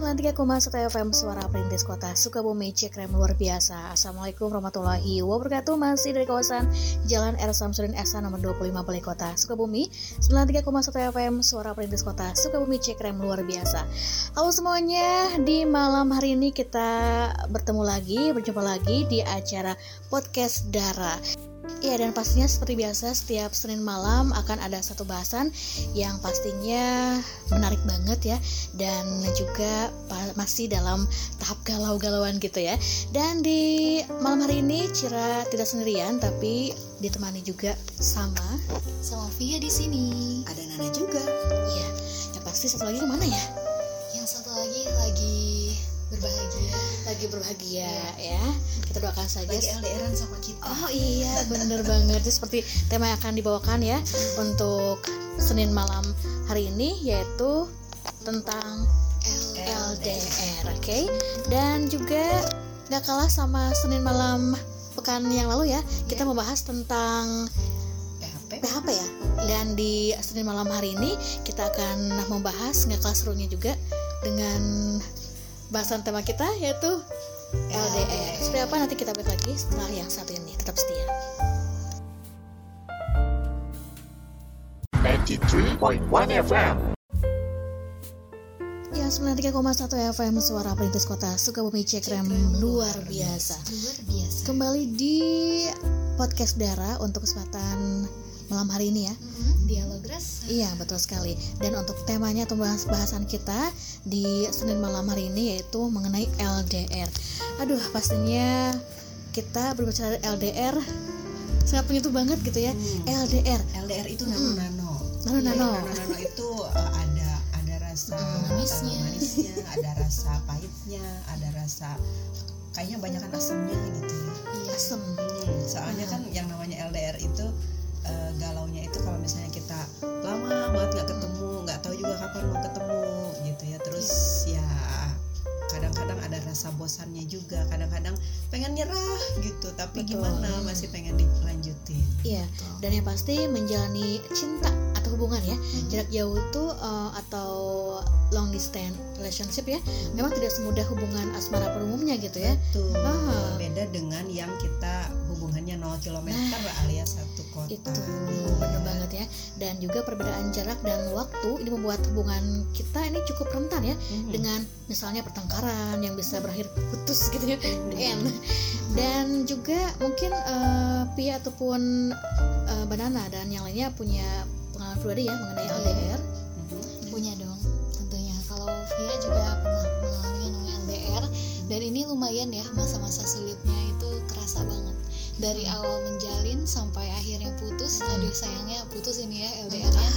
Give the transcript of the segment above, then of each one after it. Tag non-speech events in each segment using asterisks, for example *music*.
93,1 FM Suara Perintis Kota Sukabumi Cekrem luar biasa. Assalamualaikum warahmatullahi wabarakatuh. Masih dari kawasan Jalan R. Samsudin Esa nomor 25 Balai Kota Sukabumi. 93,1 FM Suara Perintis Kota Sukabumi Cekrem luar biasa. Halo semuanya, di malam hari ini kita bertemu lagi, berjumpa lagi di acara Podcast Dara Ya dan pastinya seperti biasa setiap Senin malam akan ada satu bahasan yang pastinya menarik banget ya dan juga masih dalam tahap galau-galauan gitu ya. Dan di malam hari ini Cira tidak sendirian tapi ditemani juga sama sama Via di sini. Ada Nana juga. Iya. Yang pasti satu lagi ke mana ya? Yang satu lagi lagi. Lagi berbahagia ya. ya kita doakan saja lagi LDRan sama kita oh iya bener banget Jadi seperti tema yang akan dibawakan ya untuk Senin malam hari ini yaitu tentang LDR oke okay? dan juga gak kalah sama Senin malam pekan yang lalu ya kita iya. membahas tentang PHP PHP ya dan di Senin malam hari ini kita akan membahas nggak kalah serunya juga dengan bahasan tema kita yaitu LDR. Seperti apa nanti kita balik lagi setelah yang satu ini. Tetap setia. 93.1 FM Ya, 93,1 FM Suara Perintis Kota Sukabumi Cekrem luar biasa. Luar biasa. Kembali di podcast Dara untuk kesempatan malam hari ini ya. Mm-hmm. Dialog rasa. Iya betul sekali. Dan untuk temanya atau bahas bahasan kita di Senin malam hari ini yaitu mengenai LDR. Aduh pastinya kita berbicara LDR sangat penyentuh banget gitu ya. Hmm. LDR. LDR itu nano nano. Nano nano. Nano nano itu uh, ada ada rasa manisnya. manisnya, ada rasa pahitnya, ada rasa kayaknya banyak asamnya gitu ya. Asam. Hmm, soalnya kan yang namanya LDR itu uh, galaunya itu kalau misalnya kita lama banget nggak ketemu nggak tahu juga kapan mau ketemu gitu ya. Terus ya kadang-kadang ada rasa bosannya juga. Kadang-kadang pengen nyerah gitu tapi Betul. gimana? Masih pengen dilanjutin. Iya dan yang pasti menjalani cinta hubungan ya hmm. jarak jauh itu uh, atau long distance relationship ya hmm. memang tidak semudah hubungan asmara pada umumnya gitu ya Betul. Ah. beda dengan yang kita hubungannya 0 km nah, alias satu kota itu benar banget ya dan juga perbedaan jarak dan waktu ini membuat hubungan kita ini cukup rentan ya hmm. dengan misalnya pertengkaran yang bisa berakhir putus gitu ya hmm. dan juga mungkin uh, Pia ataupun uh, Banana dan yang lainnya punya pribadi ya mengenai LDR hmm. punya dong tentunya. Kalau Via juga pernah mengalami namanya LDR dan ini lumayan ya masa-masa sulitnya itu kerasa banget. Dari awal menjalin sampai akhirnya putus aduh sayangnya putus ini ya LDR-nya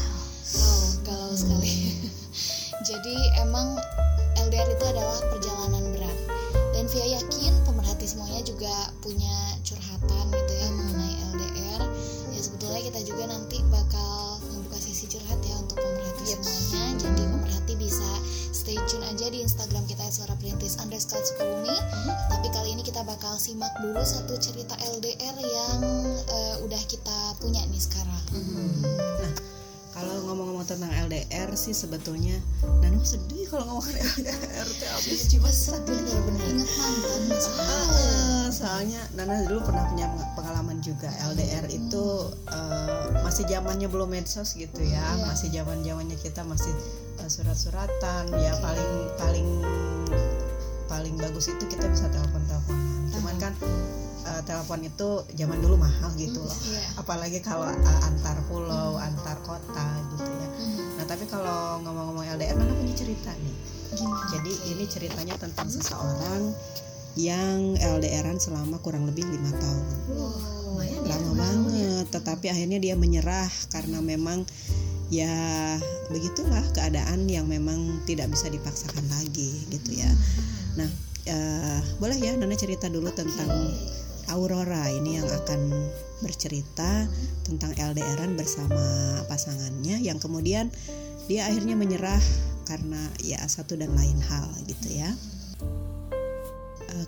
sih sebetulnya. Nano sedih kalau ngomongin *laughs* LDR teh abis cuma bener-bener inget mantan uh, soalnya Nana dulu pernah punya pengalaman juga. LDR itu uh, masih zamannya belum medsos gitu ya. Yeah. masih zaman zamannya kita masih uh, surat-suratan. Ya paling paling paling bagus itu kita bisa telepon teleponan cuman kan uh, telepon itu zaman dulu mahal gitu loh. mm, yeah. apalagi kalau uh, antar pulau mm. antar kota gitu tapi kalau ngomong-ngomong LDR mana punya cerita nih. Gimana? jadi ini ceritanya tentang seseorang yang LDRan selama kurang lebih lima tahun. Wow, lama ya, banget. Tetapi akhirnya dia menyerah karena memang ya begitulah keadaan yang memang tidak bisa dipaksakan lagi gitu ya. Nah uh, boleh ya Nana cerita dulu tentang Aurora ini yang akan bercerita tentang LDRan bersama pasangannya yang kemudian dia akhirnya menyerah karena ya satu dan lain hal gitu ya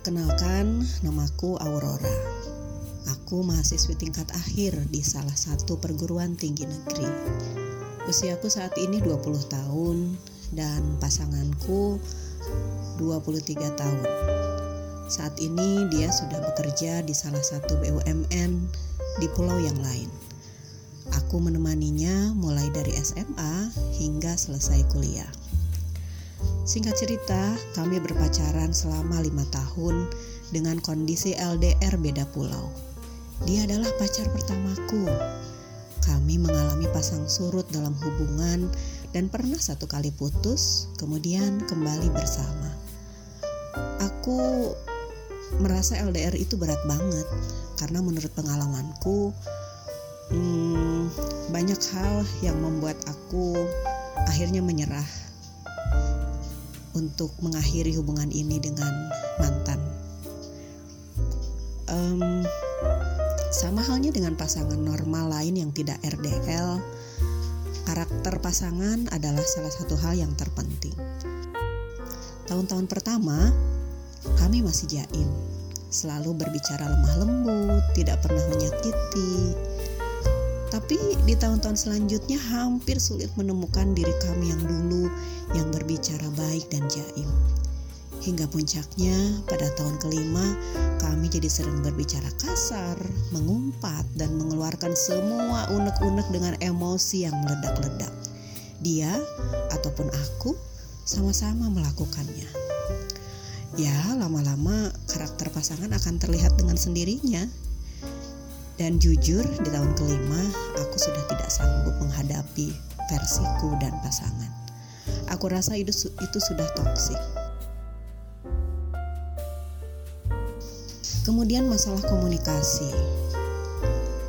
kenalkan, namaku Aurora. Aku mahasiswi tingkat akhir di salah satu perguruan tinggi negeri. Usiaku saat ini 20 tahun dan pasanganku 23 tahun. Saat ini dia sudah bekerja di salah satu BUMN di pulau yang lain. Aku menemaninya mulai dari SMA hingga selesai kuliah. Singkat cerita, kami berpacaran selama lima tahun dengan kondisi LDR beda pulau. Dia adalah pacar pertamaku. Kami mengalami pasang surut dalam hubungan dan pernah satu kali putus, kemudian kembali bersama. Aku merasa LDR itu berat banget karena menurut pengalamanku hmm, banyak hal yang membuat aku akhirnya menyerah untuk mengakhiri hubungan ini dengan mantan. Um, sama halnya dengan pasangan normal lain yang tidak RDL, karakter pasangan adalah salah satu hal yang terpenting. Tahun-tahun pertama, kami masih jaim, selalu berbicara lemah lembut, tidak pernah menyakiti, tapi di tahun-tahun selanjutnya hampir sulit menemukan diri kami yang dulu yang berbicara baik dan jaim. Hingga puncaknya pada tahun kelima kami jadi sering berbicara kasar, mengumpat dan mengeluarkan semua unek-unek dengan emosi yang meledak-ledak. Dia ataupun aku sama-sama melakukannya. Ya, lama-lama karakter pasangan akan terlihat dengan sendirinya dan jujur, di tahun kelima, aku sudah tidak sanggup menghadapi versiku dan pasangan. Aku rasa itu, itu sudah toksik. Kemudian masalah komunikasi.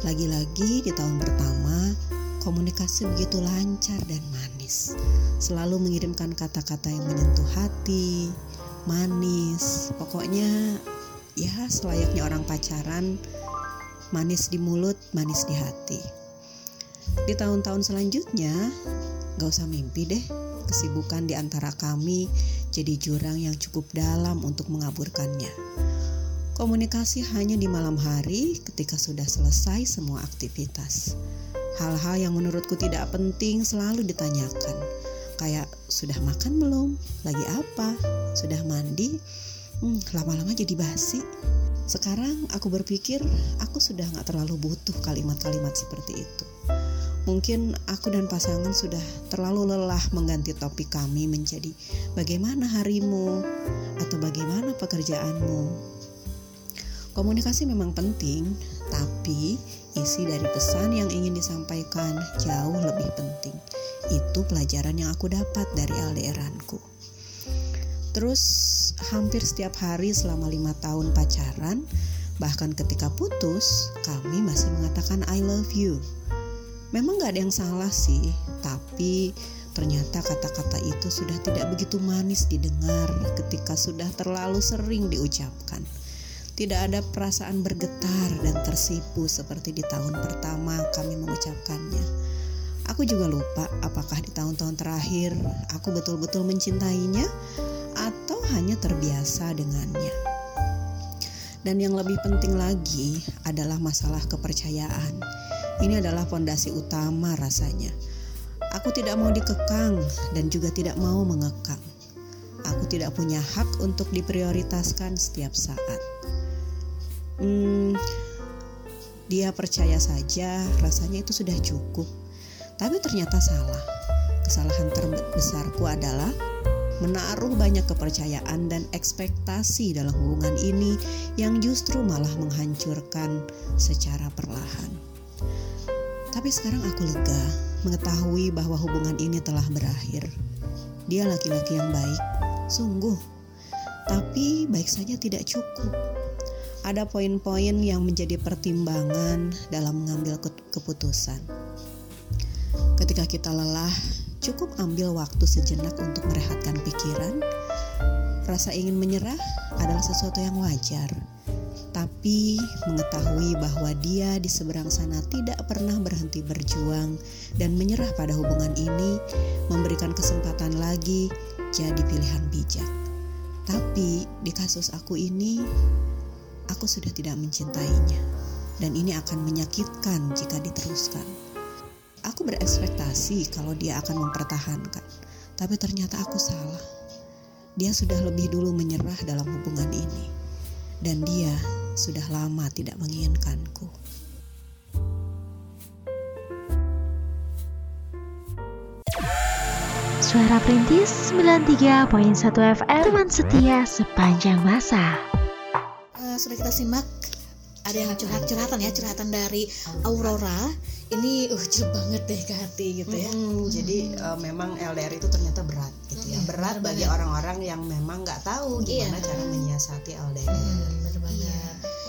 Lagi-lagi di tahun pertama, komunikasi begitu lancar dan manis. Selalu mengirimkan kata-kata yang menyentuh hati, manis. Pokoknya ya selayaknya orang pacaran manis di mulut, manis di hati. Di tahun-tahun selanjutnya, gak usah mimpi deh, kesibukan di antara kami jadi jurang yang cukup dalam untuk mengaburkannya. Komunikasi hanya di malam hari ketika sudah selesai semua aktivitas. Hal-hal yang menurutku tidak penting selalu ditanyakan. Kayak sudah makan belum? Lagi apa? Sudah mandi? Hmm, lama-lama jadi basi. Sekarang aku berpikir aku sudah gak terlalu butuh kalimat-kalimat seperti itu. Mungkin aku dan pasangan sudah terlalu lelah mengganti topik kami menjadi bagaimana harimu atau bagaimana pekerjaanmu. Komunikasi memang penting, tapi isi dari pesan yang ingin disampaikan jauh lebih penting. Itu pelajaran yang aku dapat dari LDRanku. Terus hampir setiap hari selama lima tahun pacaran, bahkan ketika putus, kami masih mengatakan I love you. Memang gak ada yang salah sih, tapi ternyata kata-kata itu sudah tidak begitu manis didengar ketika sudah terlalu sering diucapkan. Tidak ada perasaan bergetar dan tersipu seperti di tahun pertama kami mengucapkannya. Aku juga lupa apakah di tahun-tahun terakhir aku betul-betul mencintainya atau hanya terbiasa dengannya. Dan yang lebih penting lagi adalah masalah kepercayaan. Ini adalah fondasi utama rasanya. Aku tidak mau dikekang dan juga tidak mau mengekang. Aku tidak punya hak untuk diprioritaskan setiap saat. Hmm, dia percaya saja, rasanya itu sudah cukup. Tapi ternyata salah. Kesalahan terbesarku adalah menaruh banyak kepercayaan dan ekspektasi dalam hubungan ini yang justru malah menghancurkan secara perlahan. Tapi sekarang aku lega mengetahui bahwa hubungan ini telah berakhir. Dia laki-laki yang baik, sungguh. Tapi baik saja tidak cukup. Ada poin-poin yang menjadi pertimbangan dalam mengambil keputusan. Ketika kita lelah, Cukup ambil waktu sejenak untuk merehatkan pikiran. Rasa ingin menyerah adalah sesuatu yang wajar, tapi mengetahui bahwa dia di seberang sana tidak pernah berhenti berjuang dan menyerah pada hubungan ini memberikan kesempatan lagi jadi pilihan bijak. Tapi di kasus aku ini, aku sudah tidak mencintainya, dan ini akan menyakitkan jika diteruskan. Aku berekspektasi kalau dia akan mempertahankan, tapi ternyata aku salah. Dia sudah lebih dulu menyerah dalam hubungan ini, dan dia sudah lama tidak menginginkanku. Suara Perintis 93.1 FM Teman setia sepanjang masa Eh, sudah kita simak ada yang curhat-curhatan ya curhatan dari Aurora ini uh jelek banget deh ke hati gitu ya. Mm, jadi eh, memang LDR itu ternyata berat gitu ya. Mm, berat bagi orang-orang yang memang nggak tahu gimana Iya. cara menyiasati LDR Hmm, bener banget. Iya.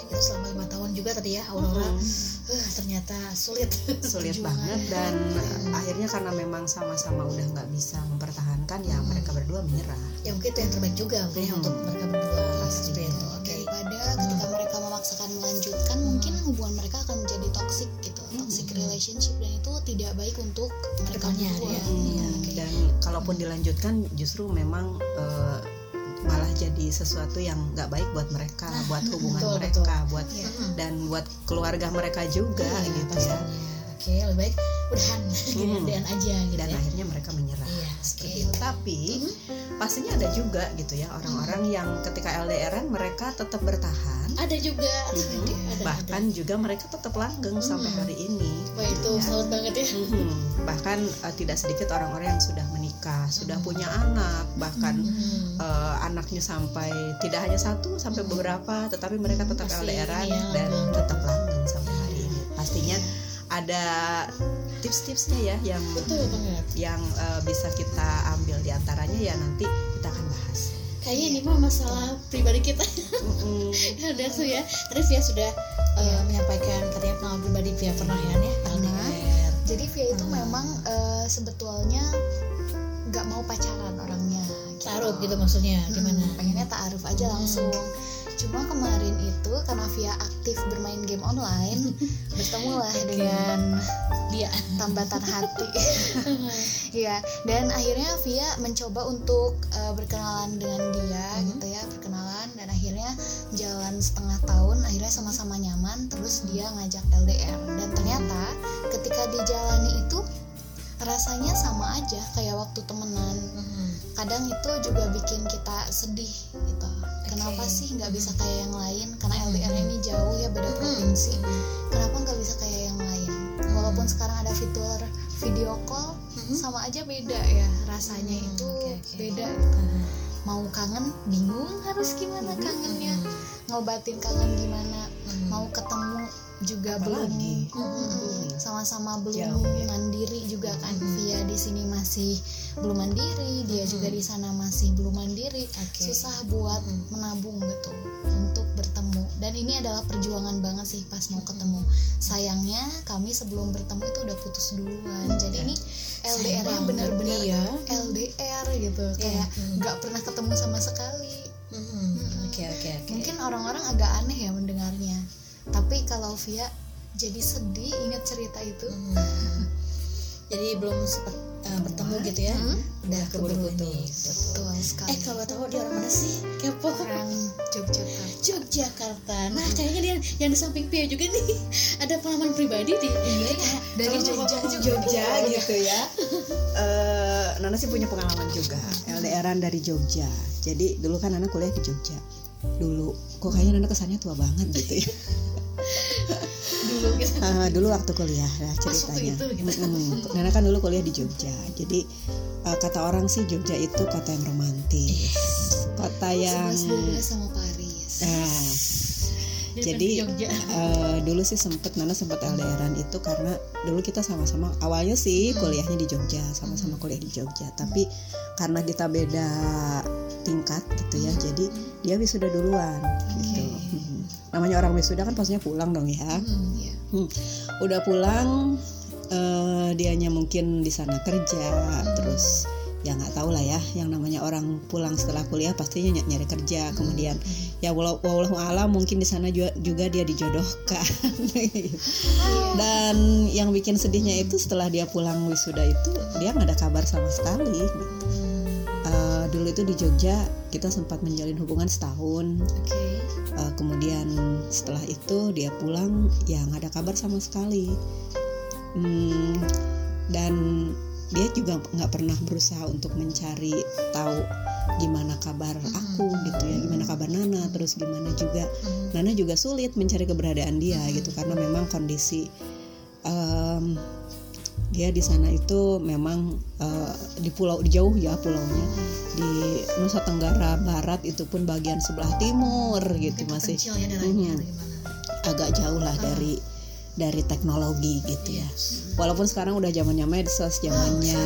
itu selama lima tahun juga tadi ya Aurora. Mm, uh, ternyata sulit. *laughs* Sulit banget dan eh, akhirnya karena memang sama-sama udah nggak bisa mempertahankan ya mereka berdua menyerah. Ya mungkin itu yang terbaik juga mungkin ya Hmm. untuk mereka berdua. Pasti. itu. Oke. daripada ketika mereka memaksakan melanjutkan mungkin hubungan mereka akan menjadi toxic relationship dan itu tidak baik untuk mereka berdua ya. Mm, Iya, oke. dan kalaupun dilanjutkan justru memang eh, malah jadi sesuatu yang nggak baik buat mereka buat *laughs* hubungan betul, mereka buat Iya. Mm-mm. dan buat keluarga mereka juga Iya, gitu ya oke lebih baik udahan *laughs* Hmm. udahan aja gitu dan ya akhirnya mereka menyerah iya itu. tapi pastinya ada juga gitu ya orang-orang yang ketika LDRan mereka tetap bertahan ada juga Mhm. ada, ada, bahkan juga mereka tetap langgeng sampai Hmm. hari ini Wah itu gitu ya. salut banget ya Mhm. bahkan eh, tidak sedikit orang-orang yang sudah menikah sudah punya anak bahkan Hmm. eh, anaknya sampai tidak hanya satu sampai beberapa tetapi mereka tetap Masih LDRan ya, dan tetap langgeng sampai hari ini pastinya ada tips-tipsnya ya yang betul banget. yang eh, bisa kita ambil di antaranya ya nanti kita akan bahas. Kayaknya ini mah masalah pribadi kita. Mm-mm. *laughs* udah tuh ya. Tadi Via sudah eh, menyampaikan katanya pengalaman pribadi Via pernah ya ya LDR jadi Via itu Hmm. memang eh, sebetulnya nggak mau pacaran orangnya. Gitu. taruh gitu. maksudnya gimana? Pengennya taaruf aja Hmm. Cuma kemarin itu karena Via aktif bermain game online *laughs* bertemulah dengan dia tambatan hati *laughs* Iya, dan akhirnya Via mencoba untuk uh, berkenalan dengan dia Mhm. gitu ya, berkenalan dan akhirnya jalan setengah tahun, akhirnya sama-sama nyaman, terus dia ngajak LDR dan ternyata ketika dijalani itu rasanya sama aja kayak waktu temenan. Kadang itu juga bikin kita sedih gitu. Kenapa Oke. sih nggak bisa kayak yang lain? Karena LDR ini jauh ya beda provinsi. Kenapa nggak bisa kayak yang lain? Walaupun sekarang ada fitur video call, sama aja beda ya rasanya Hmm, itu oke, oke. beda mau kangen bingung harus gimana kangennya ngobatin kangen gimana mau ketemu juga Apalagi? belum Mm-mm. sama-sama belum Jauh, ya. mandiri juga kan Mm-mm. via di sini masih belum mandiri dia Mm-mm. juga di sana masih belum mandiri Oke. susah buat Mm. menabung gitu untuk bertemu dan ini adalah perjuangan banget sih pas mau ketemu sayangnya kami sebelum bertemu itu udah putus duluan jadi ini LDR banget, benar-benar iya. LDR gitu kayak Mm. nggak pernah ketemu sama sekali Hmm, oke oke oke mungkin orang-orang agak aneh ya mendengarnya tapi kalau Via jadi sedih ingat cerita itu. Hmm. jadi belum sempat eh, bertemu gitu ya? Hmm. udah keburu ini. Betul sekali. Eh kalau tahu dia orang mana sih? Kepo. Orang Yogyakarta. Yogyakarta. Nah kayaknya dia yang di samping Pia juga nih. *laughs* Ada pengalaman pribadi di iya ya dari Jogja Jogja *laughs* gitu ya. Eh, Nana sih punya pengalaman juga. LDRan dari Jogja. Jadi dulu kan Nana kuliah di Jogja. Dulu. Kok kayaknya Nana kesannya tua banget gitu ya *laughs* dulu gitu. Ah, dulu waktu kuliah lah ceritanya. itu gitu. Mm-mm. Nana kan dulu kuliah di Jogja. Jadi eh, kata orang sih Jogja itu kota yang romantis. Kota yang 11 sama Paris. Nah, Jadi, kan di Jogja. Eh, dulu sih sempet Nana sempet LDRan itu karena dulu kita sama-sama awalnya sih kuliahnya di Jogja sama-sama kuliah di Jogja. Tapi karena kita beda tingkat gitu ya jadi dia wisuda duluan gitu. Mhm. Namanya orang wisuda kan pastinya pulang dong ya. Hmm, iya. udah pulang eh, dianya mungkin di sana kerja terus ya nggak tahu lah ya yang namanya orang pulang setelah kuliah pastinya ny- nyari kerja. Kemudian ya walau walau alam mungkin di sana juga, juga dia dijodohkan. *laughs* Dan yang bikin sedihnya itu setelah dia pulang wisuda itu dia nggak ada kabar sama sekali. Gitu. Eh, dulu itu di Jogja kita sempat menjalin hubungan setahun Oke. Uh, kemudian setelah itu dia pulang ya nggak ada kabar sama sekali Hmm, dan dia juga nggak pernah berusaha untuk mencari tahu gimana kabar aku gitu ya gimana kabar Nana terus gimana juga Hmm. Nana juga sulit mencari keberadaan dia gitu karena memang kondisi em, dia di sana itu memang eh, di pulau di jauh ya pulaunya. Di Nusa Tenggara Barat itu pun bagian sebelah timur gitu Mungkin masih. ya Mhm. agak jauh lah dari dari teknologi gitu ya. Walaupun sekarang udah zamannya medsos zamannya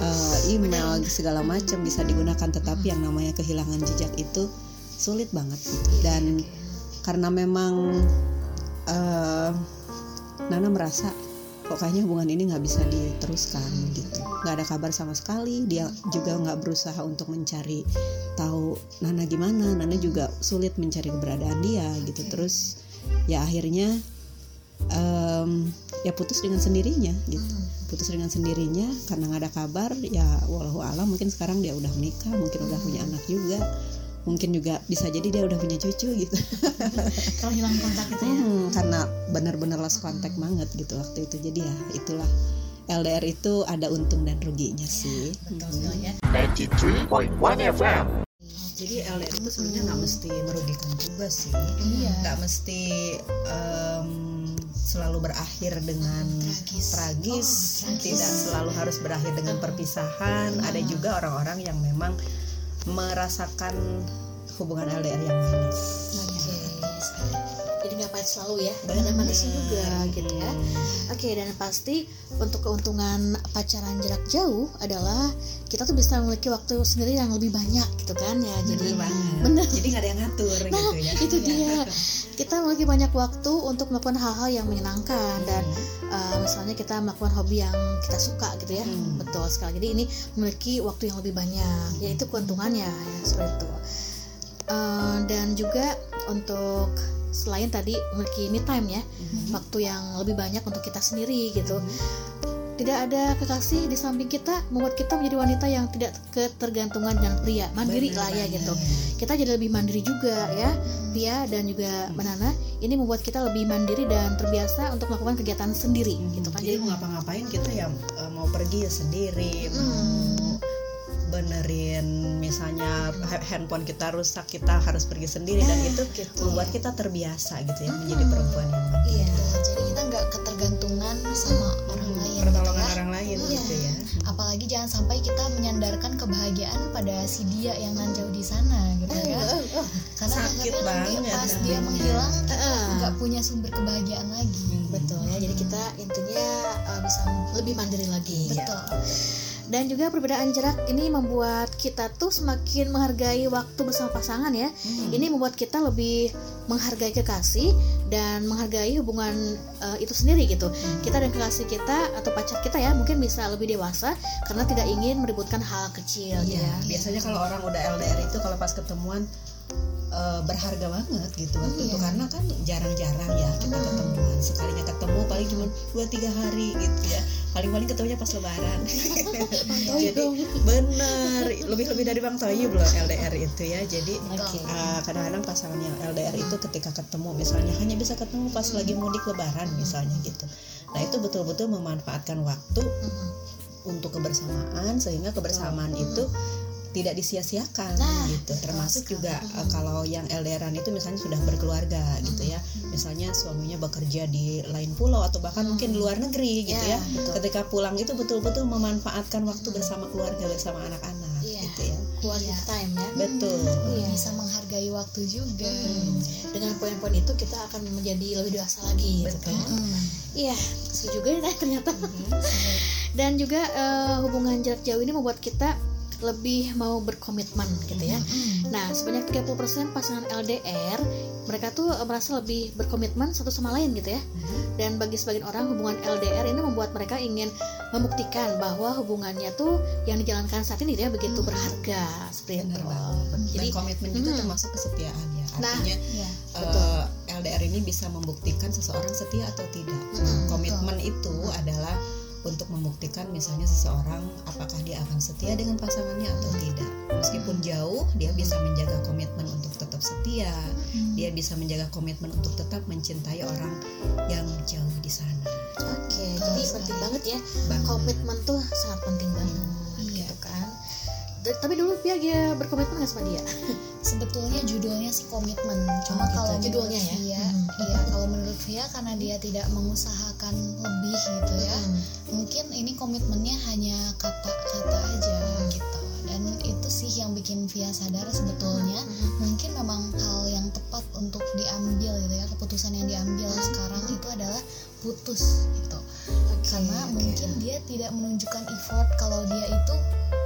eh, email segala macam bisa digunakan tetapi yang namanya kehilangan jejak itu sulit banget gitu. Dan karena memang eh, Nana merasa kok kayaknya hubungan ini nggak bisa diteruskan gitu. Nggak ada kabar sama sekali. Dia juga nggak berusaha untuk mencari tahu Nana gimana. Nana juga sulit mencari keberadaan dia gitu. Terus ya akhirnya em, ya putus dengan sendirinya gitu. Putus dengan sendirinya karena nggak ada kabar ya walau alam mungkin sekarang dia udah menikah mungkin udah punya anak juga mungkin juga bisa jadi dia udah punya cucu gitu *laughs* Kalau hilang kontak itu ya. Hmm, karena benar-benar lost contact banget gitu waktu itu jadi ya itulah LDR itu ada untung dan ruginya sih Betul sekali ya. 93.1 FM. jadi LDR itu sebenarnya nggak mesti merugikan juga sih Iya. nggak mesti em, selalu berakhir dengan Tragis. tragis, Oh, tragis. tidak selalu harus berakhir dengan perpisahan ada juga orang-orang yang memang merasakan hubungan LDR yang manis selalu ya. Ada manisnya juga gitu ya. Oke dan pasti untuk keuntungan pacaran jarak jauh adalah kita tuh bisa memiliki waktu sendiri yang lebih banyak gitu kan ya. Jadi bener. jadi nggak ada yang ngatur Nah, gitu ya itu dia. Kita memiliki banyak waktu untuk melakukan hal-hal yang menyenangkan dan uh, misalnya kita melakukan hobi yang kita suka gitu ya. Hmm. Betul sekali. Jadi ini memiliki waktu yang lebih banyak. Yaitu keuntungannya ya seperti itu. Uh, dan juga untuk selain tadi memiliki me time ya, waktu yang lebih banyak untuk kita sendiri gitu. Tidak ada kekasih di samping kita membuat kita menjadi wanita yang tidak ketergantungan dengan pria, mandiri Bener lah ya gitu. Kita jadi lebih mandiri juga ya Pia dan juga Banana ini membuat kita lebih mandiri dan terbiasa untuk melakukan kegiatan sendiri gitu kan. Jadi jadi mau ngapa-ngapain kita ya eh, mau pergi ya sendiri. Hmm. Benerin misalnya ha- handphone kita rusak kita harus pergi sendiri dan itu gitu. membuat kita terbiasa gitu ya menjadi perempuan yang mandiri. iya jadi kita nggak ketergantungan sama orang lain gitu pertolongan ya. orang lain Iya. gitu ya. Apalagi jangan sampai kita menyandarkan kebahagiaan pada si dia yang nan jauh di sana gitu ya. karena Sakit takutnya nanti banget pas dia menghilang nggak punya sumber kebahagiaan lagi. Betul ya jadi kita intinya uh, bisa lebih mandiri lagi. Betul dan juga perbedaan jarak ini membuat kita tuh semakin menghargai waktu bersama pasangan ya. Ini membuat kita lebih menghargai kekasih dan menghargai hubungan uh, itu sendiri gitu. Kita dan kekasih kita atau pacar kita ya mungkin bisa lebih dewasa karena tidak ingin meributkan hal kecil Iya, ya. biasanya kalau orang udah LDR itu kalau pas ketemuan eh, berharga banget gitu waktu itu. Karena kan jarang-jarang ya kita ketemuan. Sekalinya ketemu paling cuma dua tiga hari gitu ya. Paling-paling ketemunya pas lebaran. *laughs* Jadi bener. Lebih-lebih dari bang Toyi belum LDR itu ya. Jadi Oke. eh, kadang-kadang pasangan yang LDR itu ketika ketemu misalnya hanya bisa ketemu pas lagi mudik lebaran misalnya gitu. Nah itu betul-betul memanfaatkan waktu untuk kebersamaan sehingga kebersamaan itu tidak disia-siakan Nah, gitu. Termasuk juga eh, kalau yang LDRan itu misalnya sudah berkeluarga gitu ya. Misalnya suaminya bekerja di lain pulau atau bahkan mungkin di luar negeri gitu Ya, ya, betul. ketika pulang itu betul-betul memanfaatkan waktu bersama keluarga bersama anak-anak Iya. gitu ya. quality time ya. Betul. Iya. bisa menghargai waktu juga. Dengan poin-poin itu kita akan menjadi lebih dewasa lagi gitu Betul. kan iya setuju juga ya ternyata. *laughs* Dan juga eh, hubungan jarak jauh ini membuat kita lebih mau berkomitmen gitu ya. Nah, sebanyak 30% pasangan LDR mereka tuh eh, merasa lebih berkomitmen satu sama lain gitu ya. Dan bagi sebagian orang hubungan LDR ini membuat mereka ingin membuktikan bahwa hubungannya tuh yang dijalankan saat ini dia begitu berharga seperti benar itu. banget Jadi dan komitmen juga Hmm. termasuk kesetiaan ya Nah, artinya ya eh, LDR ini bisa membuktikan seseorang setia atau tidak Mm, komitmen itu adalah untuk membuktikan misalnya seseorang apakah dia akan setia dengan pasangannya atau tidak. Meskipun jauh, dia bisa menjaga komitmen untuk tetap setia. Dia bisa menjaga komitmen untuk tetap mencintai orang yang jauh di sana. Oke, jadi penting banget ya. Banget. Komitmen tuh sangat penting banget tapi dulu Pia dia berkomitmen nggak sama dia? *laughs* sebetulnya judulnya sih komitmen cuma gitu. kalau Judulnya ya? Via, Mhm. iya kalau menurut Via karena dia tidak mengusahakan lebih gitu ya Hmm. mungkin ini komitmennya hanya kata-kata aja gitu dan itu sih yang bikin Via sadar sebetulnya mungkin memang hal yang tepat untuk diambil gitu ya keputusan yang diambil sekarang itu adalah putus gitu karena mungkin dia tidak menunjukkan effort kalau dia itu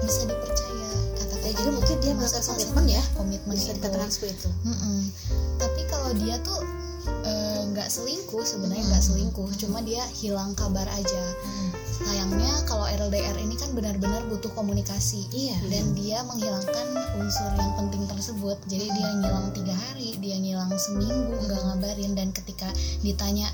bisa dipercaya kata Ya, jadi mungkin dia melakukan komitmen ya? komitmen Bisa dikatakan seperti itu. Mm-mm. Tapi kalau dia tuh eh, nggak selingkuh sebenarnya nggak selingkuh, cuma dia hilang kabar aja. Sayangnya kalau LDR ini kan benar-benar butuh komunikasi. Iya. Dan dia menghilangkan unsur yang penting tersebut. Jadi dia ngilang tiga hari, dia ngilang seminggu nggak ngabarin dan ketika ditanya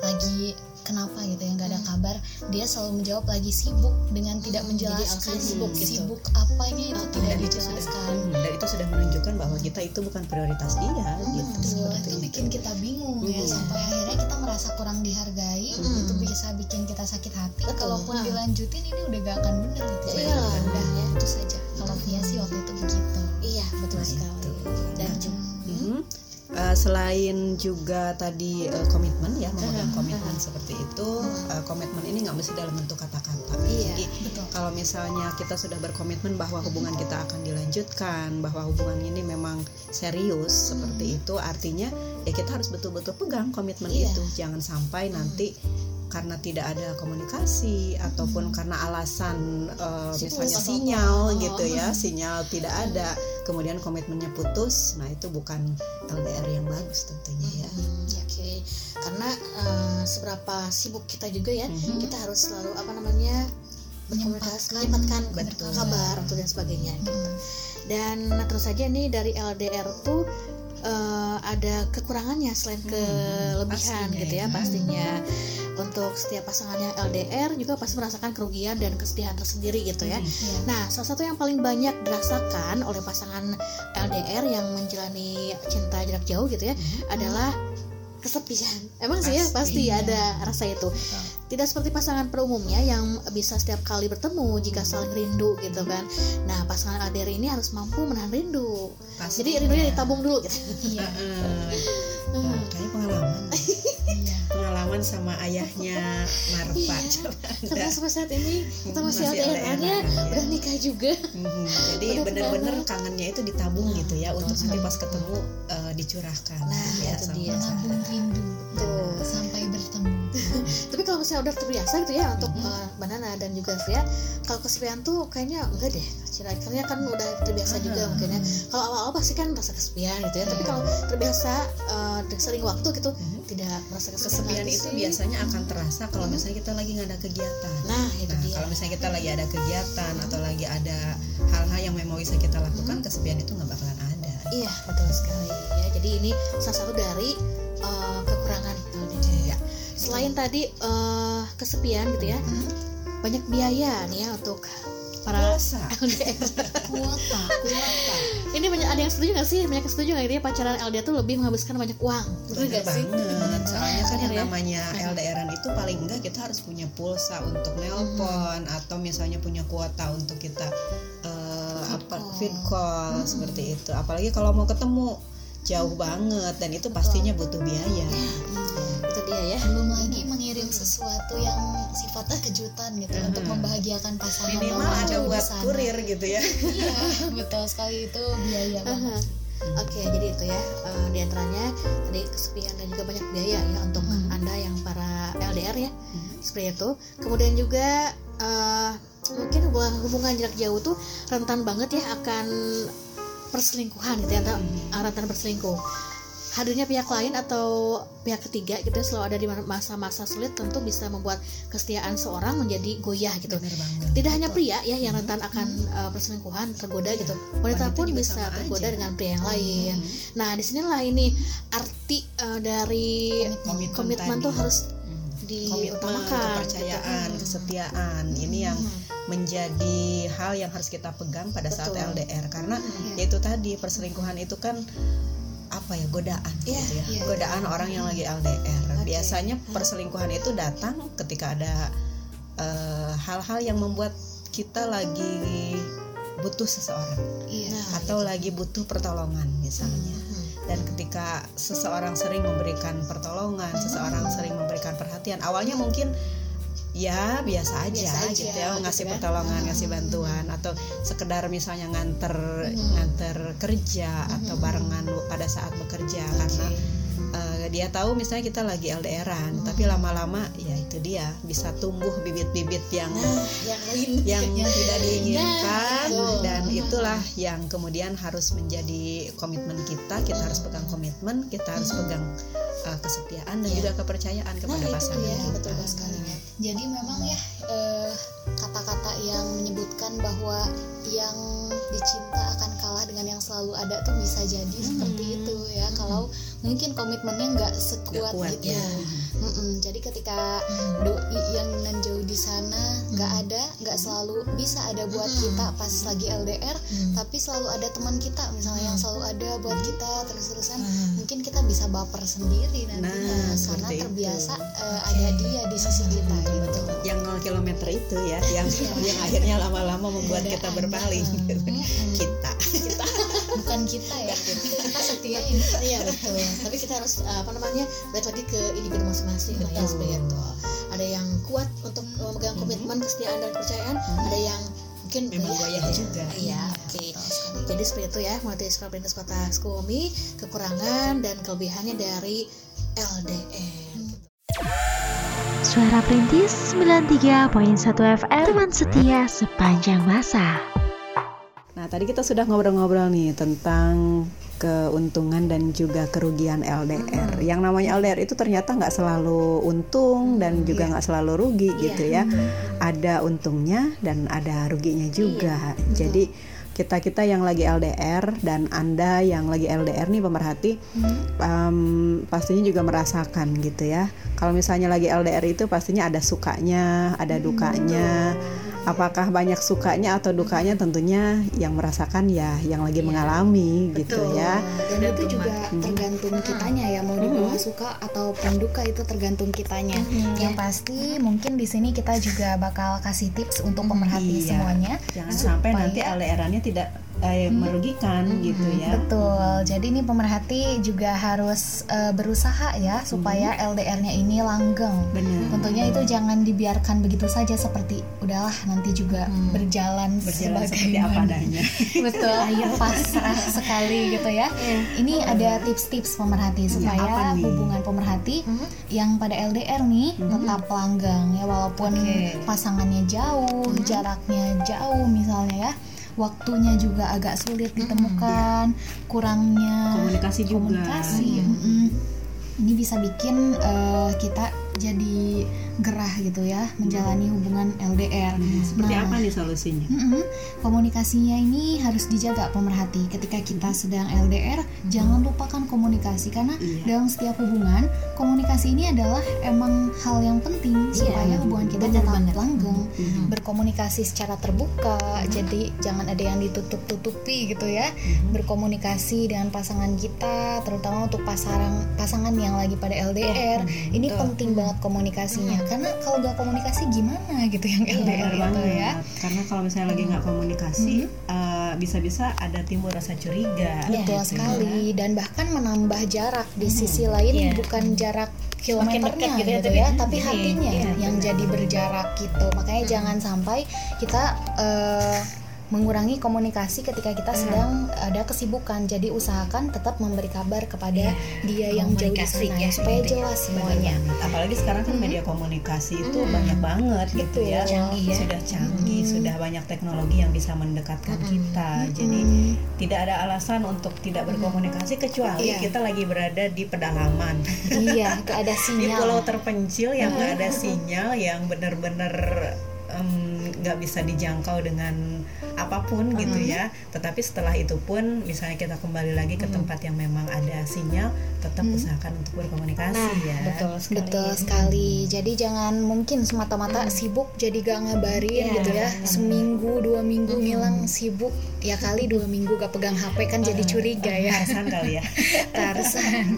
lagi kenapa gitu ya nggak ada kabar dia selalu menjawab lagi sibuk dengan tidak Hmm, jadi menjelaskan alasannya sibuk gitu. sibuk apanya itu tidak dan itu sudah dijelaskan Hmm, dan itu sudah menunjukkan bahwa kita itu bukan prioritas dia gitu Betul, seperti itu itu. bikin kita bingung ya Mhm. sampai akhirnya kita merasa kurang dihargai Mhm. itu bisa bikin kita sakit hati Betul. kalaupun Ah. dilanjutin ini udah gak akan bener gitu Ya ya iyalah, udah ya. putus saja kalau Via sih waktu itu begitu Iya, betul Nah, sekali. itu. Dan Nah, juga Eh, selain juga tadi eh, komitmen ya memegang komitmen seperti itu eh, komitmen ini nggak mesti dalam bentuk kata-kata Iya. jadi betul kalau misalnya kita sudah berkomitmen bahwa hubungan kita akan dilanjutkan bahwa hubungan ini memang serius seperti itu artinya ya kita harus betul-betul pegang komitmen Iya. itu jangan sampai nanti karena tidak ada komunikasi ataupun karena alasan Sibuk misalnya sinyal apa. gitu ya sinyal tidak ada kemudian komitmennya putus nah itu bukan LDR yang bagus tentunya ya Hmm, Oke, karena eh, seberapa sibuk kita juga ya, Mhm. kita harus selalu apa namanya berkomunikasi, menyempatkan kabar atau dan sebagainya. Gitu. Dan terus saja nih dari LDR tuh eh, ada kekurangannya selain kelebihan pastinya gitu ya ya. pastinya. Untuk setiap pasangan yang LDR juga pasti merasakan kerugian dan kesedihan tersendiri gitu ya. Iya. Nah, salah satu yang paling banyak dirasakan oleh pasangan LDR yang menjalani cinta jarak jauh gitu ya adalah kesepian. Emang sih ya pasti Pastinya. ada rasa itu. Tidak seperti pasangan pada umumnya yang bisa setiap kali bertemu jika saling rindu gitu kan. Nah, pasangan LDR ini harus mampu menahan rindu. Pasti. Jadi rindunya ditabung dulu gitu. *laughs* *laughs* iya Eh, nah, kayaknya pengalaman iya pengalaman sama ayahnya Marpa Iya. sampai saat ini kita masih Masih LDR-nya ya. udah nikah juga. Mhm, jadi bener-bener kangennya itu ditabung gitu ya untuk nanti pas ketemu eh, dicurahkan Nah, ya itu sama dia. rindu Tuh. sampai bertemu *laughs* Tapi kalau misalnya udah terbiasa gitu ya untuk eh, Banana dan juga Via, kalau kesepian tuh kayaknya enggak deh. Karena kan udah terbiasa juga mungkin ya. Kalau awal-awal pasti kan merasa kesepian gitu ya. Tapi kalau terbiasa eh, dan sering waktu gitu tidak merasa kesepian, kesepian lagi itu sih. biasanya akan terasa kalau misalnya kita lagi nggak ada kegiatan Nah, itu Nah, dia. kalau misalnya kita lagi ada kegiatan atau lagi ada hal-hal yang memang bisa kita lakukan, kesepian itu nggak bakalan ada. Iya, betul sekali ya. Jadi ini salah satu dari eh, kekurangan. Selain tadi eh, kesepian gitu ya. Banyak biaya nih ya untuk para. LDR. *laughs* kuota Kuota. Ini banyak ada yang setuju gak sih? Banyak yang setuju gak gitu ya pacaran LDR tuh lebih menghabiskan banyak uang? Gak sih? banget. Soalnya kan yang ya? namanya LDRan itu paling enggak kita harus punya pulsa untuk nelpon atau misalnya punya kuota untuk kita eh, apa fit call seperti itu. Apalagi kalau mau ketemu jauh banget dan itu pastinya butuh biaya. Itu dia ya. belum lagi mengirim sesuatu yang sifatnya kejutan gitu untuk membahagiakan pasangan Minimal ada buat sana. kurir gitu ya. iya betul sekali itu biaya *laughs* banget. Oke, jadi itu ya eh, di antaranya tadi kesepian dan juga banyak biaya ya untuk anda yang para LDR ya seperti itu. Kemudian juga eh, mungkin hubungan, hubungan jarak jauh tuh rentan banget ya akan perselingkuhan gitu ya, atau rentan berselingkuh. Hadirnya pihak lain atau pihak ketiga gitu ya, selalu ada di masa-masa sulit tentu bisa membuat kesetiaan seorang menjadi goyah gitu. Bener banget. Tidak hanya pria ya yang rentan akan uh, perselingkuhan tergoda gitu. Wanita Wanita pun bisa tergoda aja. dengan pria yang lain. Nah, di sinilah ini arti uh, dari Komitmen komitmen, tuh harus Hmm. komitmen, diutamakan kepercayaan, gitu. kesetiaan. Ini yang menjadi hal yang harus kita pegang pada saat Betul. LDR karena Mhm. yaitu tadi perselingkuhan itu kan apa ya godaan Iya, gitu ya. iya. godaan orang yang lagi LDR Oke. biasanya perselingkuhan itu datang ketika ada eh, hal-hal yang membuat kita lagi butuh seseorang. Iya. Nah, atau lagi butuh pertolongan misalnya. Mhm. dan ketika seseorang sering memberikan pertolongan seseorang sering memberikan perhatian awalnya mungkin ya biasa aja, Biasa aja, gitu ya gitu ngasih kan. pertolongan ngasih bantuan. Atau sekedar misalnya nganter nganter kerja atau barengan pada saat bekerja. Karena eh, dia tahu misalnya kita lagi LDRan tapi lama-lama ya itu dia bisa tumbuh bibit-bibit yang Nah, yang lain. *laughs* yang *laughs* tidak diinginkan. betul. dan itulah yang kemudian harus menjadi komitmen kita. Kita harus pegang komitmen kita harus pegang uh, kesetiaan dan Iya. juga kepercayaan nah kepada itu pasangan ya kita. betul sekali jadi memang ya eh, kata-kata yang menyebutkan bahwa yang dicinta akan kalah dengan yang selalu ada tuh bisa jadi seperti itu ya. Kalau mungkin komitmennya nggak sekuat kuat gitu. ya. Mm-mm. Jadi ketika doi yang nan jauh di sana nggak ada, nggak selalu bisa ada buat kita pas lagi LDR, tapi selalu ada teman kita misalnya yang selalu ada buat kita terus-terusan. Mungkin kita bisa baper sendiri nantinya Nah, karena itu. terbiasa eh, ada dia di sisi kita gitu. yang 0 km itu ya *laughs* yang yang akhirnya lama-lama membuat Ada. kita berpaling gitu. kita. Bukan kita ya, kita. Setia ini. iya betul. Tapi kita harus uh, apa namanya balik lagi ke individu masing-masing lah ya itu ada yang kuat untuk memegang komitmen kesetiaan dan kepercayaan. Ada yang mungkin memang ya, goyah juga. Iya oke. Jadi seperti itu ya sekolah perintis kota Sukabumi kekurangan dan kelebihannya dari LDR Suara Perintis 93.1 FM Teman setia sepanjang masa. Nah, tadi kita sudah ngobrol-ngobrol nih tentang keuntungan dan juga kerugian LDR. Yang namanya LDR itu ternyata nggak selalu untung dan juga nggak selalu rugi gitu ya. Ada untungnya dan ada ruginya juga. Jadi kita kita yang lagi LDR dan anda yang lagi LDR nih pemerhati em, pastinya juga merasakan gitu ya. Kalau misalnya lagi LDR itu pastinya ada sukanya, ada dukanya. Apakah banyak sukanya atau dukanya tentunya yang merasakan ya yang lagi mengalami gitu ya. Dan itu juga tergantung kitanya ya mau dibawa suka ataupun duka itu tergantung kitanya. Yang pasti mungkin di sini kita juga bakal kasih tips untuk pemerhati Iya. semuanya. Jangan sampai nanti LDR-nya tidak eh, merugikan gitu ya. Betul. Jadi ini pemerhati juga harus eh, berusaha ya supaya LDR-nya ini langgeng. Benar. Tentunya itu jangan dibiarkan begitu saja seperti udahlah nanti juga berjalan, Berjalan seperti apa adanya. *laughs* *laughs* Betul, air pasrah sekali gitu ya. Ini ada tips-tips pemerhati apa supaya nih? hubungan pemerhati yang pada LDR nih tetap langgeng ya walaupun pasangannya jauh, jaraknya jauh misalnya ya. Waktunya juga agak sulit ditemukan, kurangnya Komunikasi juga. komunikasi. mm-mm. Ini bisa bikin eh, kita jadi gerah gitu ya menjalani hubungan LDR. Seperti Nah, apa nih solusinya? Komunikasinya ini harus dijaga pemerhati. Ketika kita sedang LDR, jangan lupakan komunikasi karena Iya. dalam setiap hubungan, komunikasi ini adalah emang hal yang penting supaya hubungan kita tetap langgeng. Mhm. Berkomunikasi secara terbuka, jadi jangan ada yang ditutup-tutupi gitu ya. Berkomunikasi dengan pasangan kita, terutama untuk pasangan pasangan yang lagi pada LDR. Ini penting banget komunikasinya karena kalau nggak komunikasi gimana gitu yang LDR Benar itu banget. ya. Karena kalau misalnya lagi nggak komunikasi, eh, bisa-bisa ada timbul rasa curiga. Betul gitu ya. sekali dan bahkan menambah jarak di sisi lain bukan jarak kilometernya gitu ya, gitu tapi- ya, tapi Iya, hatinya iya, yang jadi berjarak gitu. Makanya jangan sampai kita eh, mengurangi komunikasi ketika kita sedang ada kesibukan. Jadi usahakan tetap memberi kabar kepada dia yang jauh di sana ya, ya, supaya jelas semuanya. Apalagi sekarang kan media komunikasi itu banyak banget gitu ya. Canggih ya. Sudah canggih, sudah banyak teknologi yang bisa mendekatkan kita. Jadi tidak ada alasan untuk tidak berkomunikasi kecuali Iya. kita lagi berada di pedalaman. iya, *laughs* ada di pulau sinyal. terpencil yang nggak ada sinyal yang benar-benar em, nggak bisa dijangkau dengan apa pun gitu ya tetapi setelah itu pun misalnya kita kembali lagi ke tempat yang memang ada sinyal tetap usahakan untuk berkomunikasi Nah, ya betul sekali. Betul sekali. Jadi jangan mungkin semata-mata sibuk jadi gak ngabarin Iya. gitu ya. Seminggu, dua minggu ngilang sibuk. Ya kali dua minggu gak pegang HP kan jadi curiga ya. Tarzan kali ya *laughs* Tarzan.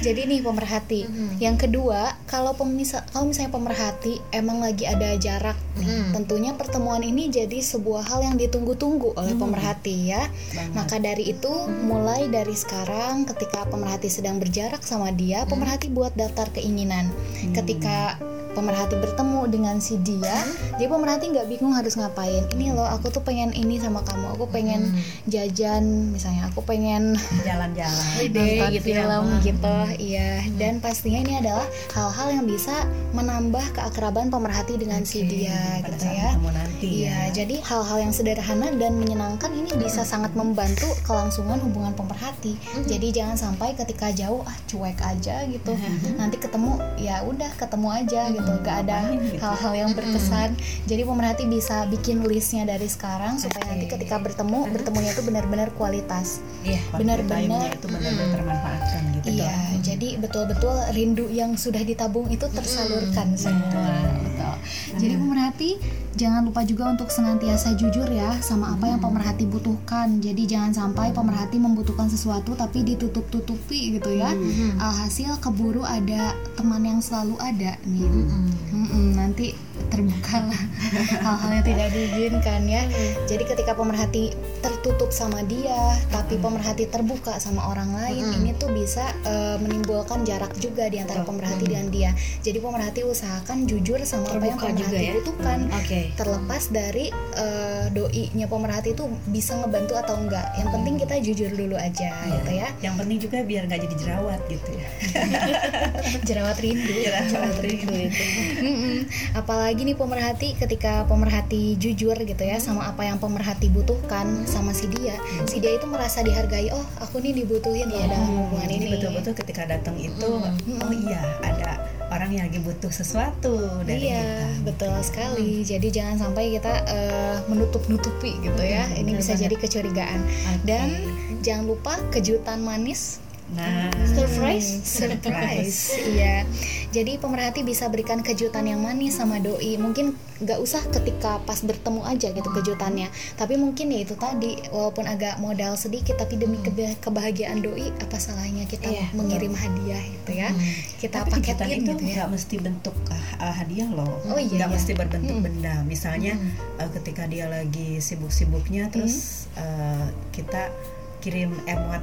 Jadi nih pemerhati. Yang kedua, kalau pemisa kalau misalnya pemerhati emang lagi ada jarak nih, tentunya pertemuan ini jadi sebuah hal yang ditunggu-tunggu oleh pemerhati ya. Maka dari itu, mulai dari sekarang ketika pemerhati sedang berjarak sama dia, pemerhati buat daftar keinginan. Ketika pemerhati bertemu dengan si dia, jadi pemerhati nggak bingung harus ngapain. Ini loh, aku tuh pengen ini sama kamu. Aku pengen jajan, misalnya aku pengen jalan-jalan. *laughs* Nonton gitu film. film gitu iya. Dan pastinya ini adalah hal-hal yang bisa menambah keakraban pemerhati dengan si dia pada gitu ya. nanti Iya, ya. jadi hal-hal yang sederhana dan menyenangkan ini bisa sangat membantu kelangsungan hubungan pemerhati. Jadi jangan sampai ketika jauh ah cuek aja gitu. Nanti ketemu ya udah ketemu aja gitu, gak ada gitu. hal-hal yang berkesan. Jadi pemerhati bisa bikin listnya dari sekarang supaya nanti ketika bertemu bertemunya itu benar-benar kualitas. Iya. Benar-benar. itu benar-benar termanfaatkan gitu Iya, jadi betul-betul rindu yang sudah ditabung itu tersalurkan semua. Betul. Jadi pemerhati jangan lupa juga untuk senantiasa jujur ya sama apa yang pemerhati butuhkan. Jadi jangan sampai pemerhati membutuhkan sesuatu tapi ditutup-tutupi gitu ya. Alhasil keburu ada teman yang selalu ada nih. Mm-mm, nanti terbukalah *laughs* hal-hal yang tidak diizinkan ya. Jadi ketika pemerhati tertutup sama dia, tapi pemerhati terbuka sama orang lain, ini tuh bisa eh, menimbulkan jarak juga di antara pemerhati dan dia. Jadi pemerhati usahakan jujur sama apa yang Terbuka juga pemerhati ya. butuhkan. Oke. Terlepas dari eh, doi-nya pemerhati itu bisa ngebantu atau enggak. Yang penting kita jujur dulu aja gitu ya. yang penting juga biar nggak jadi jerawat gitu ya *laughs* Jerawat rindu. jerawat rindu itu. Apalagi nih pemerhati ketika pemerhati jujur gitu ya sama apa yang pemerhati butuhkan sama si dia, si dia itu merasa dihargai. Oh, aku nih dibutuhin loh dalam hubungan jadi ini. betul-betul ketika datang itu oh iya ada orang yang lagi butuh sesuatu dari Iya, kita betul sekali. Jadi jangan sampai kita eh, menutup-nutupi gitu ya. Ini bisa jadi kecurigaan. Dan jangan lupa kejutan manis nah. Surprise. Surprise. *laughs* Iya. Jadi pemerhati bisa berikan kejutan yang manis sama doi. Mungkin nggak usah ketika pas bertemu aja gitu kejutannya. Tapi mungkin ya itu tadi walaupun agak modal sedikit tapi demi keba- kebahagiaan doi apa salahnya kita Iya, mengirim hadiah gitu ya? Kita tapi paketin itu gitu ya. nggak mesti bentuk uh, hadiah loh. Oh iya, nggak iya. mesti berbentuk benda. Misalnya uh, ketika dia lagi sibuk-sibuknya terus uh, kita kirim emot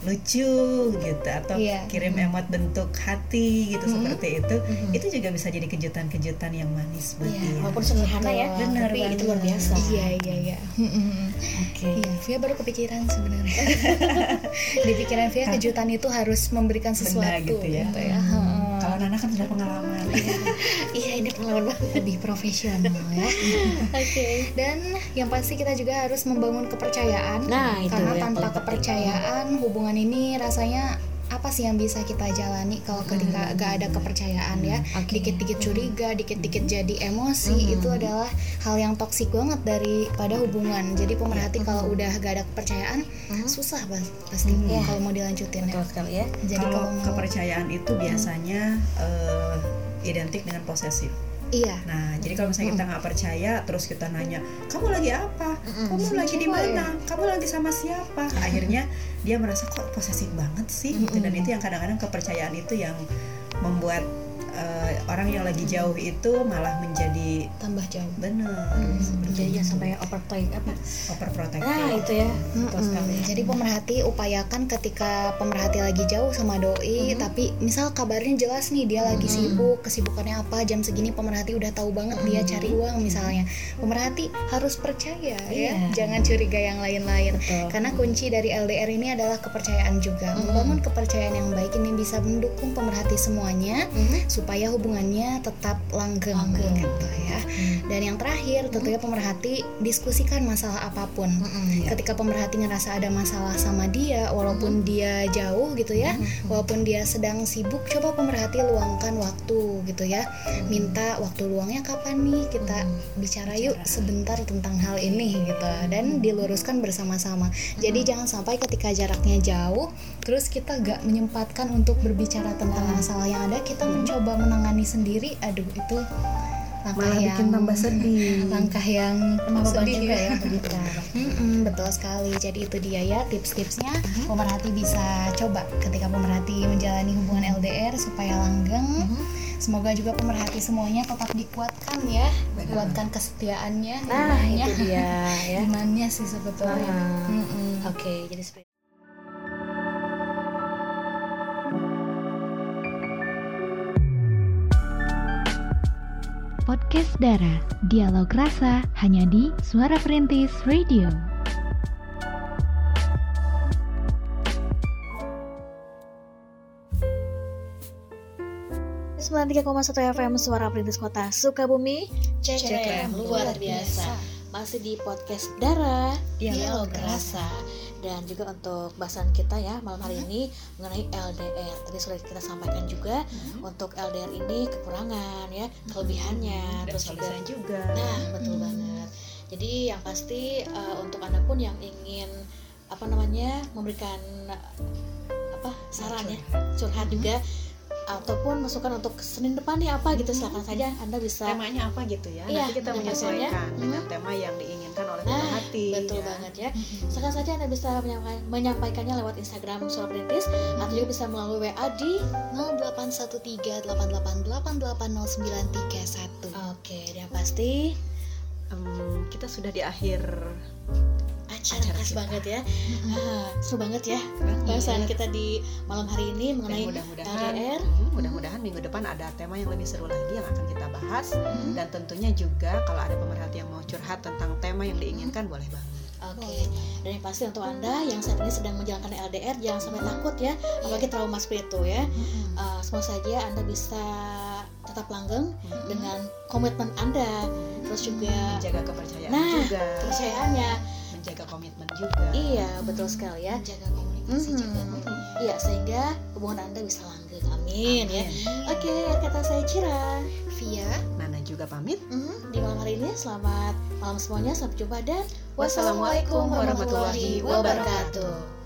lucu gitu atau Iya. kirim emot bentuk hati gitu seperti itu itu juga bisa jadi kejutan-kejutan yang manis buat Iya, dia Walaupun sederhana ya, Betul. tapi itu luar biasa. iya iya iya Oke. Iya, Via baru kepikiran sebenarnya. *laughs* Di pikiran Via kejutan itu harus memberikan sesuatu Benda gitu ya. Heeh. kalau Nana kan sudah pengalaman *laughs* Iya, ini pengalaman banget. lebih profesional ya. *laughs* Oke. Dan yang pasti kita juga harus membangun kepercayaan. Nah, itu karena tanpa kepercayaan hubungan ini rasanya apa sih yang bisa kita jalani kalau ketika gak ada kepercayaan ya? Oke. dikit-dikit curiga dikit-dikit jadi emosi itu adalah hal yang toksik banget daripada hubungan. Jadi pemerhati kalau udah gak ada kepercayaan susah pas- pasti kalau mau dilanjutin ya. Sekali ya. jadi kalau kalau mau kepercayaan itu biasanya eh, identik dengan posesif iya Nah, jadi kalau misalnya kita nggak percaya, terus kita nanya, kamu lagi apa? Kamu lagi di mana? Kamu lagi sama siapa? Akhirnya dia merasa kok posesif banget sih, gitu. Dan itu yang kadang-kadang kepercayaan itu yang membuat eh, orang yang lagi jauh itu malah menjadi tambah jauh benar, Jadi jangan sampai overprotect apa? overprotective. Nah, itu ya. Betul sekali. Mm-mm. Jadi pemerhati upayakan ketika pemerhati lagi jauh sama doi, tapi misal kabarnya jelas nih dia lagi sibuk, kesibukannya apa, jam segini pemerhati udah tahu banget dia cari uang misalnya. Pemerhati harus percaya ya, jangan curiga yang lain-lain. Karena kunci dari LDR ini adalah kepercayaan juga. Membangun kepercayaan yang baik ini bisa mendukung pemerhati semuanya supaya supaya hubungannya tetap langgeng, Langgeng. gitu ya. Dan yang terakhir tentunya pemerhati diskusikan masalah apa pun. Mm-mm. Ketika pemerhati ngerasa ada masalah sama dia, walaupun dia jauh gitu ya, walaupun dia sedang sibuk, coba pemerhati luangkan waktu gitu ya. Minta waktu luangnya kapan nih kita bicara yuk sebentar tentang hal ini gitu dan diluruskan bersama-sama. Jadi jangan sampai ketika jaraknya jauh, terus kita gak menyempatkan untuk berbicara tentang masalah yang ada, kita mencoba menangani sendiri. Aduh itu langkah malah yang bikin tambah sedih *laughs* langkah yang Membeban sedih juga ya. ya berbicara. Mm-mm, betul sekali. Jadi itu dia ya tips-tipsnya. Pemerhati bisa coba ketika pemerhati menjalani hubungan LDR supaya langgeng. Semoga juga pemerhati semuanya tetap dikuatkan ya, kuatkan kesetiaannya. Nah, imannya. itu dia ya. *laughs* Imannya sih sebetulnya. Ah. Mm-mm. Oke, jadi Podcast Dara, dialog rasa hanya di Suara Perintis Radio. sembilan tiga FM Suara Perintis Kota Sukabumi Cekrem luar biasa. Masih di podcast Dara Dialog Rasa Dan juga untuk bahasan kita ya malam hari ini mengenai LDR Tadi sudah kita sampaikan juga Untuk LDR ini kekurangan ya Kelebihannya. Dan Terus juga juga. Nah, betul banget. Jadi yang pasti eh, untuk anda pun yang ingin apa namanya memberikan eh, apa saran ya, curhat. juga ataupun masukan untuk Senin depan nih apa gitu silakan saja anda bisa temanya apa gitu ya Iya, nanti kita menyesuaikan temanya. dengan Mhm. tema yang diinginkan oleh Nah, pemerhati betul ya. banget ya. Silakan saja anda bisa menyampaikan, menyampaikannya lewat Instagram Suara Perintis atau juga bisa melalui WA di 081388880931. Oke, dan pasti Em, kita sudah di akhir acara, khas kita. banget ya. Ah, seru banget ya. Bahasan kita di malam hari ini dan mengenai mudah-mudahan LDR. mudah-mudadan minggu depan ada tema yang lebih seru lagi yang akan kita bahas. Dan tentunya juga kalau ada pemerhati yang mau curhat tentang tema yang diinginkan boleh banget. Oke, dan yang pasti untuk anda yang saat ini sedang menjalankan LDR jangan sampai takut ya, apalagi trauma seperti itu ya. Uh, semoga saja anda bisa tetap langgeng dengan komitmen anda, terus juga menjaga kepercayaan Nah, juga. kepercayaannya. Menjaga komitmen juga Iya, betul sekali ya. Jaga komunikasi Mhm. juga. Iya, sehingga hubungan anda bisa langgeng. Amin, ya. Oke, kata saya Cira. Via Nana juga pamit Mhm, Di malam hari ini selamat malam semuanya, sampai jumpa dan Wassalamualaikum warahmatullahi wabarakatuh.